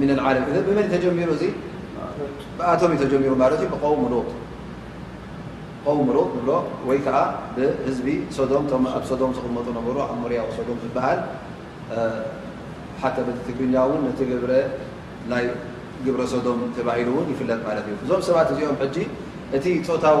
ምን ዓለም እዘ ብመን ተጀሚሩ እዚ ብኣቶም እዩ ተጀሚሩ ማለት እዩ ብቀውም ሎጥ ቀውም ሎጥ ንብሎ ወይ ከዓ ብህዝቢ ሶዶም ቶም ኣብ ሶዶም ዝቕመጡ ነበሩ ኣብ ሞርያዊ ሶዶም ዝበሃል ሓተ በቲ ትግርኛ እውን ነቲ ግብረ ናይ ግብረ ሶዶም ተባሂሉ እውን ይፍለጥ ማለት እዩ እዞም ሰባት እዚኦም ሕጂ እቲ ፆታዊ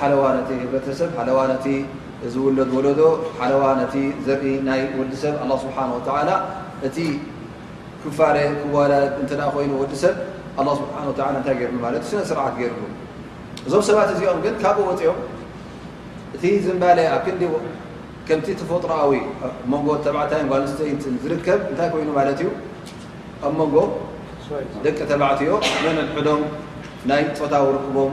ሓለዋ ነቲ ህብረተሰብ፣ ሓለዋ ነቲ ዝውለድ ወለዶ፣ ሓለዋ ነቲ ዘርኢ ናይ ወዲ ሰብ፣ ኣላህ ስብሓነሁ ወተዓላ እቲ ክፋለ ክዋዳድ እንተ ኮይኑ ወዲ ሰብ ኣላህ ስብሓነሁ ወተዓላ እንታይ ገይርሉ ማለት እዩ ስነ ስርዓት ገይርሉ። እዞም ሰባት እዚኦም ግን ካብኡ ወፂኦም እቲ ዝምባለ ኣብ ክንዲ ከምቲ ተፈጥሮኣዊ ኣብ መንጎ ተባዕታይን ጓል ኣንስተይትን ዝርከብ እንታይ ኮይኑ ማለት እዩ ኣብ መንጎ ደቂ ተባዕትዮ ነንሕዶም ናይ ፆታዊ ርክቦም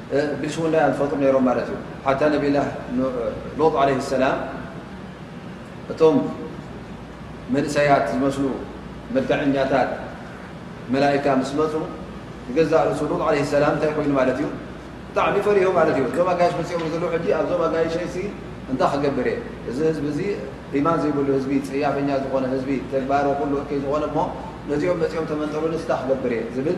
ብልሽውና እዮም ዝፈጥሩ ነይሮም ማለት እዩ ሓታ ነብላህ ሎጥ ዓለ ሰላም እቶም መንእሰያት ዝመስሉ መልክዐኛታት መላይካ ምስ መፁ ንገዛእ ርእሱ ሎጥ ዓለ ሰላም እንታይ ኮይኑ ማለት እዩ ብጣዕሚ ፈሪሁ ማለት እዩ እዞም ኣጋይሽ መፅኦም ዘሎ ሕጂ ኣብዞም ኣጋይሸይሲ እንታይ ክገብር እየ እዚ ህዝቢ እዚ ኢማን ዘይብሉ ህዝቢ ፀያፈኛ ዝኾነ ህዝቢ ተግባሮ ኩሉ እከይ ዝኾነ እሞ ነዚኦም መፅኦም ተመንጠሉኒ ስታ ክገብር እየ ዝብል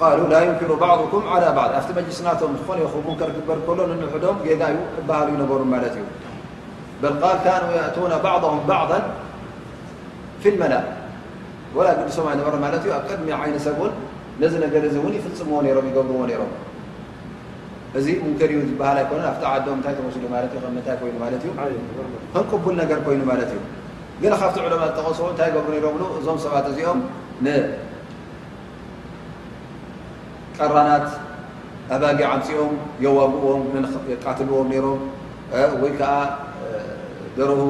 ቃሉ ላ ዩንኪሩ ባዕኩም ዓላ ባዕድ ኣብቲ መጅልስ ናቶም ዝኾነ ይኹ ሙንከር ክግበር ከሎ ንንሕዶም ጌጋ እዩ እበሃሉ ይነበሩ ማለት እዩ በል ቃል ካኑ የእቱና ባዕም ባዕض ፊ ልመላእ ወላ ግድሶም ኣይነበረ ማለት እዩ ኣብ ቅድሚ ዓይነ ሰብ ውን ነዚ ነገር እዚ እውን ይፍፅምዎ ነሮም ይገብርዎ ነሮም እዚ ሙንከር እዩ ዝበሃል ኣይኮነ ኣብቲ ዓዶም እንታይ ተወሲዶ ማለት እዩ ከምንታይ ኮይኑ ማለት እዩ ከንቅቡል ነገር ኮይኑ ማለት እዩ ገለ ካብቲ ዕለማ ዝጠቐስዎ እንታይ ይገብሩ ነሮም እዞም ሰባት እዚኦም ቀራናት ኣባጊዕ ኣምጺኦም የዋግእዎም ንልኽ የቃትልዎም ነይሮም ወይ ከኣ ደርሁ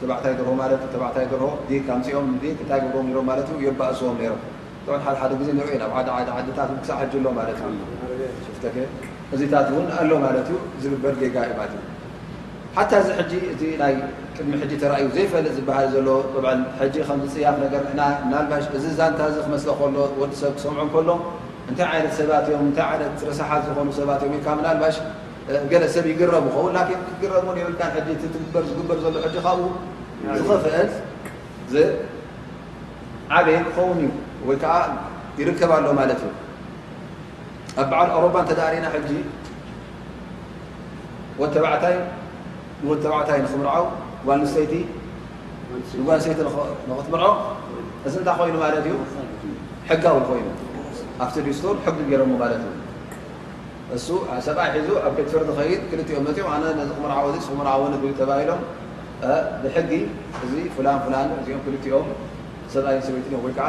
ተባዕታይ ደርሆ ማለት ተባዕታይ ደርሆ ዲክ ኣምጺኦም ንዲክ እንታይ ገብርዎም ነይሮም ማለት እዩ የባእስዎም ነይሮም ጥዑን ሓደ ሓደ ግዜ ንሪኦ ኢና ዓዲ ዓዲ ዓድታት እውን ክሳዕ ሕጂ ኣሎ ማለት እዩ ሽፍተገ እዚታት እውን ኣሎ ማለት እዩ ዝግበር ጌጋ እዩ ማለት እዩ ሓታ እዚ ሕጂ እቲ ናይ ቅድሚ ሕጂ ተራእዩ ዘይፈልጥ ዝበሃል ዘሎ ጥብዐን ሕጂ ከምዚ ጽያፍ ነገር ንሕና ምናልባሽ እዚ ዛንታ እዚ ክመስሎ ከሎ ወዲ ሰብ ክሰምዖ ከሎ እንታይ ዓይነት ሰባት እዮም እንታይ ዓይነት ረሳሓት ዝኾኑ ሰባት እዮም ኢልካ ምናልባሽ ገለ ሰብ ይግረም ይኸውን ላኪን ክትግረም እውን የብልካን ሕጂ እቲ ትግበር ዝግበር ዘሎ ሕጂ ካብኡ ዝኸፍአን ዝዓበየ ክኸውን እዩ ወይ ከዓ ይርከብ ኣሎ ማለት እዩ ኣብ በዓል ኣውሮፓ እንተደኣ ሪኢና ሕጂ ወድተባዕታይ ንወድተባዕታይ ንኽምርዖ ጓልንስተይቲ ንጓልንሰይቲ ንኽትምርዖ እዚ እንታይ ኮይኑ ማለት እዩ ሕጋዊ ኮይኑ ኣብቲ ዲስቱር ሕጊ ገይሮሞ ማለት እዩ እሱ ሰብኣይ ሒዙ ኣብ ቤት ፍርዲ ኸይድ ክልቲኦም መፅኦም ኣነ ነዚ ክምርዓዎ እዚ ክምርዓዎ ንግሪ ተባሂሎም ብሕጊ እዚ ፍላን ፍላን እዚኦም ክልቲኦም ሰብኣይን ሰበይትን እዮም ወይ ከዓ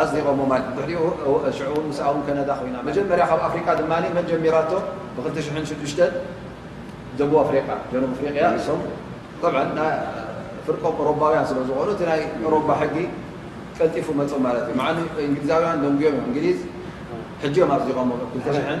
ኣጽዲቐሞ ማልት ድሕሪኡ ሽዑ ምስኣ ውን ከነዳ ኮይና መጀመርያ ካብ ኣፍሪቃ ድማ መን ጀሚራቶ ብ ክልተ ሽሕን ሽዱሽተን ደቡብ ኣፍሪቃ ጀኑብ ኣፍሪቅያ እሶም ጠብዓ ፍርቆም ኦሮባውያን ስለ ዝኾኑ እቲ ናይ ኦሮባ ሕጊ ቀልጢፉ መጾም ማለት እዩ መዓ እንግሊዛውያን ደንጉዮም እዮም እንግሊዝ ሕጂ እዮም ኣጽዲቐሞ ብ ክልተ ሽሕን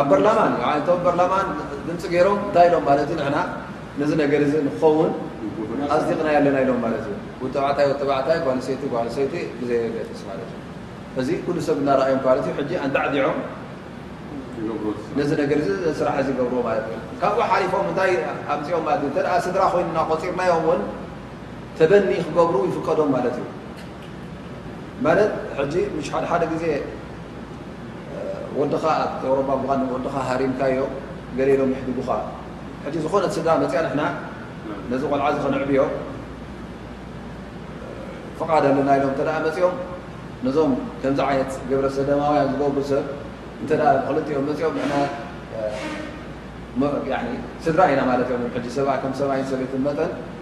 ኣብ በርላማን ዩ እቶም በርላማን ድምፂ ገይሮም እንታይ ኢሎም ማለት ዩ ንሕና ነዚ ነገር እዚ ንክኸውን ኣፅዲቕናዮ ኣለና ኢሎም ማለት እዩ ውተባዕታይ ወተባዕታይ ጓልሰይቲ ጓልሰይቲ ብዘየገድስ ማለት እዩ እዚ ኩሉ ሰብ እናርኣዮም ማለት እዩ ሕጂ ኣንዳዕዲዖም ነዚ ነገር እዚ ስራሕ እዚ ገብርዎ ማለት እዩ ካብኡ ሓሊፎም እንታይ ኣምፅኦም ማለት እዩ እተ ስድራ ኮይኑና ቆፂርናዮም እውን ተበኒ ክገብሩ ይፍቀዶም ማለት እዩ ማለት ሕጂ ምሽ ሓደ ሓደ ግዜ ወድኻ ኣብ ኤውሮባ ምዃን ወድኻ ሃሪምካዮ ገለ ኢሎም ይሕድጉኻ ሕጂ ዝኾነት ስድራ መፅያ ንሕና ነዚ ቆልዓ እዚ ከነዕብዮ ፍቓድ ኣለና ኢሎም እንተ መፅኦም ነዞም ከምዚ ዓይነት ግብረ ሰደማውያን ዝገብሩ ሰብ እንተ ብክልቲኦም መፅኦም ንና ስድራ ኢና ማለት እዮም ሕጂ ሰብኣ ከም ሰብኣይን ሰበይትን መጠን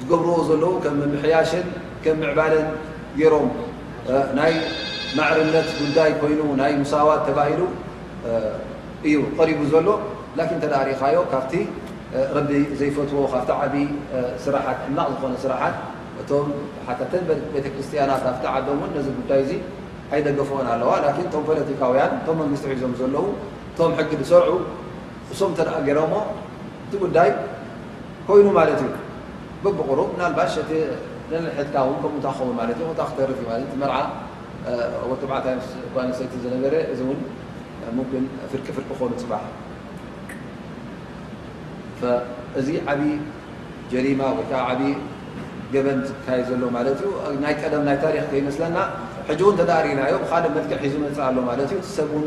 ዝገብርዎ ዘለዉ ከም ምምሕያሽን ከም ምዕባለን ገይሮም ናይ ማዕርነት ጉዳይ ኮይኑ ናይ ሙሳዋት ተባሂሉ እዩ ቐሪቡ ዘሎ ላኪን እንተ ሪእኻዮ ካብቲ ረቢ ዘይፈትዎ ካብቲ ዓብዪ ስራሓት ሕማቕ ዝኾነ ስራሓት እቶም ሓተተን ቤተክርስትያናት ኣብቲ ዓዶም እውን ነዚ ጉዳይ እዚ ኣይደገፍኦን ኣለዋ ላኪን እቶም ፖለቲካውያን እቶም መንግስቲ ሒዞም ዘለዉ እቶም ሕጊ ዝሰርዑ እሶም እንተደኣ ገይሮሞ እቲ ጉዳይ ኮይኑ ማለት እዩ። በብቑሩብ ምናልባሽ እቲ ነንሕድካ እውን ከምኡ እንታይ ክኸውን ማለት እዩ ኮታ ክተርፍ እዩ ማለት እቲ መርዓ ወዲ ተባዕታይ ምስ ጓል ኣንስተይቲ ዝነበረ እዚ እውን ሙምኪን ፍርቂ ፍርቂ ክኾኑ ፅባሕ እዚ ዓብዪ ጀሪማ ወይ ከዓ ዓብዪ ገበን ዝካየድ ዘሎ ማለት እዩ። ናይ ቀደም ናይ ታሪክ ከይመስለና ሕጂ እውን ተዳሪእናዮ ብካልእ መልክዕ ሒዙ መፅእ ኣሎ ማለት እዩ እቲ ሰብ እውን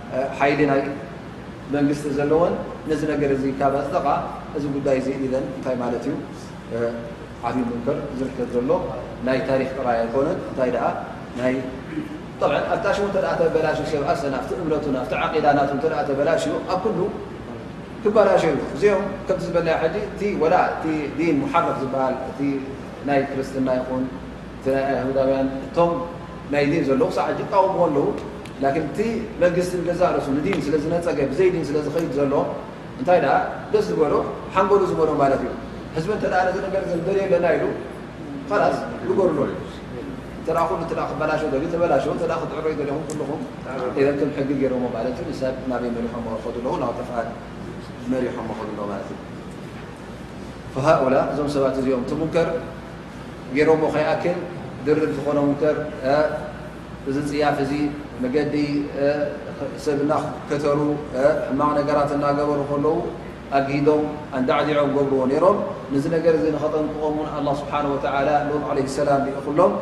ሓይሊ ናይ መንግስቲ ዘለወን ነዚ ነገር እዚ ካብ ኣፅደቓ እዚ ጉዳይ እዚ ኢዘን እንታይ ማለት እዩ ዓብዪ ምበር ዝርተት ዘሎ ናይ ታሪክ ጥራይ ኣይኮነን እንታይ ደኣ ናይ ጠብዐን ኣጣሽኡ እተ ተበላሽ ሰብ ኣሰ ናብቲ እምነቱ ናብቲ ዓቂዳ ናቱ እተ ተበላሽኡ ኣብ ኩሉ ክበላሸ እዩ እዚኦም ከምቲ ዝበለያ ሕጂ እቲ ወላ እቲ ዲን ሙሓረፍ ዝበሃል እቲ ናይ ክርስትና ይኹን እቲ ናይ ኣይሁዳውያን እቶም ናይ ዲን ዘለዉ ክሳዕ ሕጂ ይቃወምዎ ኣለዉ ላኪን እቲ መግስቲ ንገዛእ ርእሱ ንዲን ስለ ዝነጸገ ብዘይ ዲን ስለ ዝኸይድ ዘሎ እንታይ ደኣ ደስ ዝበሎ ሓንጎሉ ዝበሎ ማለት እዩ ህዝቢ እንተ ደኣ ነዚ ነገር እዚ ንደልዮ ኣለና ኢሉ ኸላስ ግበርሉ እንተ ደኣ ኩሉ እንተ ክበላሾ ደልዩ ተበላሾ እንተ ደኣ ክትዕረዩ ደሊኹም ኩልኹም ኢሎም ከም ሕጊ ገይሮሞ ማለት እዩ ንሰብ ናበይ መሪሖሞ ይኸዱ ኣለዉ ናብ ጥፍኣት መሪሖሞ ኸዱ ኣለዉ ማለት እዩ ፈሃኡላ እዞም ሰባት እዚኦም እቲ ሙንከር ገይሮሞ ከይኣክል ድርብ ዝኾነ ሙንከር እዚ ፅያፍ እዚ መገዲ ሰብ እናከተሩ ሕማቕ ነገራት እናገበሩ ከለዉ ኣግሂዶም ኣንዳዕዲዖም ይገብርዎ ነይሮም። ነዚ ነገር እዚ ንኸጠንቅቖም እውን ኣላህ ስብሓነሁ ወተዓላ ሉጥ ዓለይሂ ሰላም ልኢኹሎም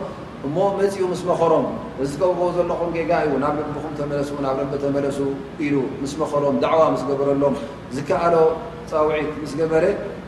እሞ መፂኡ ምስ መኸሮም እዚ ትገብርዎ ዘለኹም ጌጋ እዩ ናብ ልብኹም ተመለሱ ናብ ረቢ ተመለሱ ኢሉ ምስ መኸሮም ዳዕዋ ምስ ገበረሎም ዝከኣሎ ፃውዒት ምስ ገበረ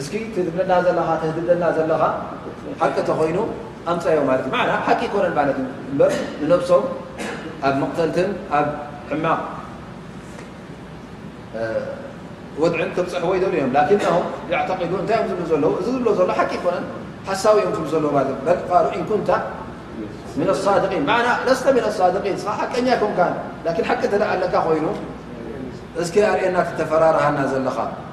እስኪ እቲ ትብለና ዘለኻ ተህድደና ዘለኻ ሓቂ ተኾይኑ ኣምፀዮ ማለት እዩ ማዕና ሓቂ ኣይኮነን ማለት እዩ እምበር ንነብሶም ኣብ መቕተልትን ኣብ ሕማቕ ወድዕን ክብፅሕዎ ይደሉ እዮም ላኪናም ያዕተቂዱ እንታይ እዮም ዝብሉ ዘለዉ እዚ ዝብሎ ዘሎ ሓቂ ኣይኮነን ሓሳዊ እዮም ዝብሉ ዘለዉ ማለት እዩ በቃሉ ኢንኩንታ ምን ኣሳድቂን ማዕና ለስተ ምን ኣሳድቂን ስኻ ሓቀኛ ኣይኮንካን ላኪን ሓቂ ተደኣ ኣለካ ኮይኑ እስኪ ኣርእየና ትተፈራርሃና ዘለኻ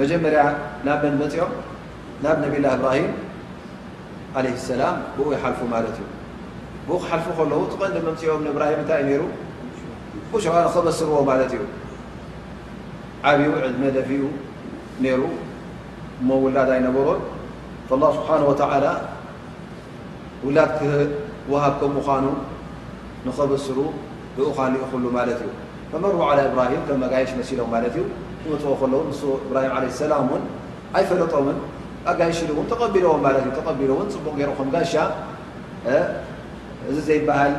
መጀመርያ ናብ መን መፅኦም ናብ ነብላ እብራሂም ዓለይ ሰላም ብኡ ይሓልፉ ማለት እዩ ብኡ ክሓልፉ ከለዉ እቲ ቀንዲ መምፅኦም ንእብራሂም እንታይ እዩ ነይሩ ቁሸ ከበስርዎ ማለት እዩ ዓብዩ ዕድመ ደፊኡ ነይሩ እሞ ውላድ ኣይነበሮን ላ ስብሓን ወተላ ውላድ ክወሃብ ከም ምዃኑ ንኸብስሩ ልኡኻን ይእኹሉ ማለት እዩ። ፈመሩ ዓላ እብራሂም ከም ኣጋይሽ መሲሎም ማለት እዩ። ክመጽዎ ከለዉ ንሱ እብራሂም ዓለይሂ ሰላም እውን ኣይፈለጦምን። ኣጋይሽ ኢሉ እውን ተቐቢለዎም ማለት እዩ። ተቐቢሉ እውን ጽቡቕ ገይሩ ከም ጋሻ እዚ ዘይበሃል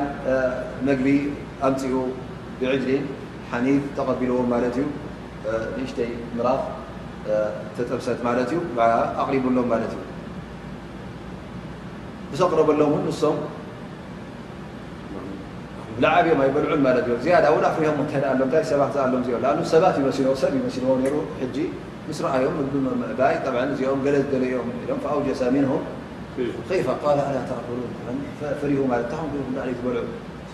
መግቢ ኣምጺኡ ብዕጅሊን ሓኒዝ ተቐቢለዎም ማለት እዩ። ንእሽተይ ምራኽ ዝተጠብሰት ማለት እዩ ኣቕሪቡሎም ማለት እዩ። ምስ ኣቕረበሎም ውን ንሶም ላዓብዮም ኣይበልዑን ማለት እዮም ዝያዳ ውን ኣፍርሆም እተ ኣሎ ታይ ሰባት ዝኣሎም ዚኦ ኣ ሰባት ይመስልዎ ሰብ ይመስልዎ ሩ ሕጂ ምስ ረኣዮም ምግቢ ምዕባይ እዚኦም ገለ ዝደለዮም ኢሎም ኣውጀሳ ሚንሆም ከይፋ ቃል ኣላ ተእክሉን ፈሪሁ ማለት ኹም ዳዕሊ ዝበልዑ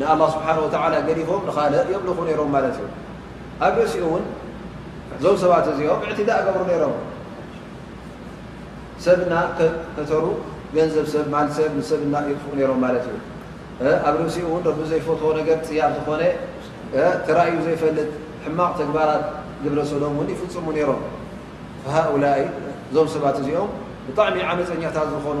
ንኣላህ ስብሓነሁ ወተዓላ ገዲፎም ንኻልእ የምልኹ ነይሮም ማለት እዩ። ኣብ ርእሲኡ እውን እዞም ሰባት እዚኦም እዕትዳእ ገብሩ ነይሮም። ሰብ እና ከተሩ ገንዘብ ሰብ ማል ሰብ ንሰብ እና የጥፍኡ ነይሮም ማለት እዩ። ኣብ ርእሲኡ እውን ረቢ ዘይፈትዎ ነገር ፅያፍ ዝኾነ ተራእዩ ዘይፈልጥ ሕማቕ ተግባራት ግብረ ሰዶም እውን ይፍፅሙ ነይሮም። ፈሃኡላይ እዞም ሰባት እዚኦም ብጣዕሚ ዓመፀኛታት ዝኾኑ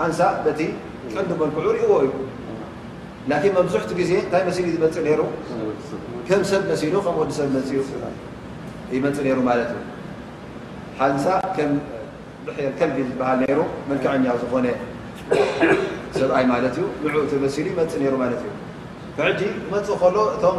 ሓንሳእ በቲ ቀንዲ መልክዑ ርእዎ እዩ ላኪን መብዙሕቲ ግዜ እንታይ መሲሉ ዝመፅእ ነይሩ ከም ሰብ መሲሉ ከም ወዲ ሰብ መፅኡ ይመፅእ ነይሩ ማለት እዩ ሓንሳእ ከም ብሕየል ከልቢ ዝበሃል ነይሩ መልክዐኛ ዝኾነ ሰብኣይ ማለት እዩ ንዑ ተመሲሉ ይመፅእ ነይሩ ማለት እዩ ሕጂ ክመፅእ ከሎ እቶም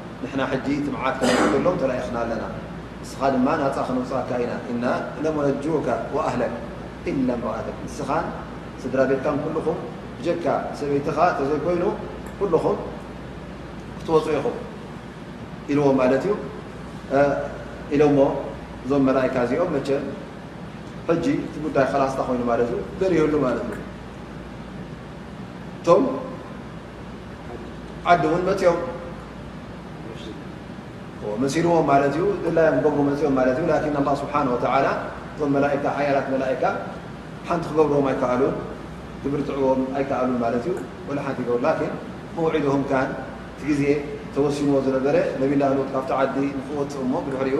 ንሕና ሕጂ እቲ መዓት ከነውርደሎም ተላኢኽና ኣለና፣ ንስኻ ድማ ናጻ ከነውጽኣካ ኢና፣ እና ለሙነጁከ ወኣህለክ ኢላ ምርኣተክ፣ ንስኻን ስድራ ቤትካን ኩሉኹም ብጀካ ሰበይትኻ ተዘይኮይኑ ኩሉኹም ክትወጹ ኢኹም ኢልዎም ማለት እዩ ኢሎሞ እዞም መላኢካ እዚኦም መቸም ሕጂ እቲ ጉዳይ ከላስታ ኮይኑ ማለት እዩ በሪህሉ ማለት እዩ እቶም ዓዲ እውን መፅኦም መሲልዎም ማለት እዩ ድላዮም ክገብሩ መፅኦም ማለት እዩ ላኪን ኣላ ስብሓን ወተላ እዞም መላእካ ሓያላት መላእካ ሓንቲ ክገብርዎም ኣይከኣሉን ክብርትዕዎም ኣይከኣሉን ማለት እዩ ወላ ሓንቲ ይገብሩ ላኪን መውዒድም ካን እቲ ግዜ ተወሲንዎ ዝነበረ ነብላ ሉት ካብቲ ዓዲ ንክወፅእ እሞ ብድሕሪኡ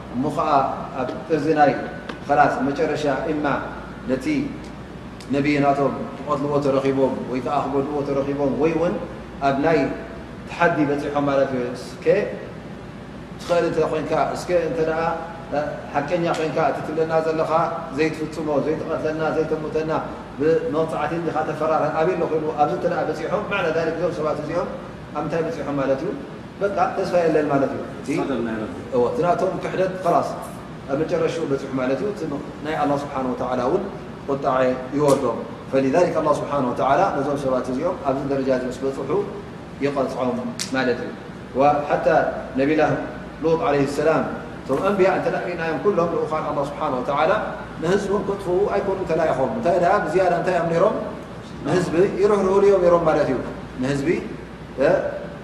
እሞ ኸኣ ኣብ እዚ ናይ ኸላስ መጨረሻ እማ ነቲ ነብይ ናቶም ክቐትልዎ ተረኺቦም ወይ ከኣ ክጎድእዎ ተረኺቦም ወይ ውን ኣብ ናይ ተሓዲ በጺሖም ማለት እዩ እስከ ትኸእል እንተ ኮንካ እስከ እንተ ሓቀኛ ኮንካ እቲ ትብለና ዘለኻ ዘይትፍጽሞ ዘይትቐትለና ዘይተሙተና ብመቕጻዕቲ እንዲኻ ተፈራርሀ ኣበይ ኣለኹ ኢሉ ኣብዚ እንተ በጺሖም ማዕና ዛሊክ እዞም ሰባት እዚኦም ኣብ ምንታይ በጺሖም ማለት እዩ በቃ ተስፋ የለን ማለት እዩ እቲ ቐደር ናይ ረቢ። እወ እቲ ናቶም ክሕደት ኸላስ ኣብ መጨረሽኡ በጺሑ ማለት እዩ እቲ ናይ ኣላህ ስብሓን ወተዓላ እውን ቑጣዐ ይወርዶም ፈሊዛሊክ ኣላህ ስብሓን ወተዓላ ነዞም ሰባት እዚኦም ኣብዚ ደረጃ እዚ ምስ በጽሑ ይቐጽዖም ማለት እዩ ወሓታ ነቢላህ ሉጥ ዓለይሂ ሰላም እቶም ኣንብያ እንተ ሪእናዮም ኩሎም ልኡኻን ኣላህ ስብሓን ወተዓላ ንህዝቦም ከጥፍኡ ኣይኮኑን ተላኢኾም እንታይ ደኣ ብዝያዳ እንታይ እዮም ነይሮም ንህዝቢ ይርህርህሉ እዮም ነይሮም ማለት እዩ ንህዝቢ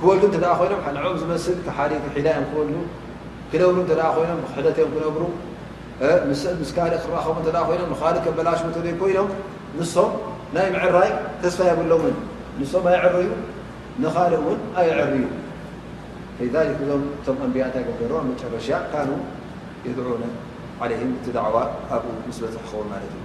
ክወልዱ እንተ ኮይኖም ንዕኦም ዝመስል ተሓሪ ተሒዳ እዮም ክወልዱ ክነብሩ እተ ኮይኖም ብክሕደት እዮም ክነብሩ ምስ ካልእ ክራኸቡ እተ ኮይኖም ንካልእ ከበላሽ እተዘይ ኮይኖም ንሶም ናይ ምዕራይ ተስፋ የብሎምን ንሶም ኣይዕርዩ ንካልእ እውን ኣይዕርዩ እዞም እቶም ኣንቢያ እንታይ ገበሩ ኣብ መጨረሻ ካኑ የድዑነ ዓለይህም እቲ ዳዕዋ ኣብኡ ምስ በፅሕ ክኸውን ማለት እዩ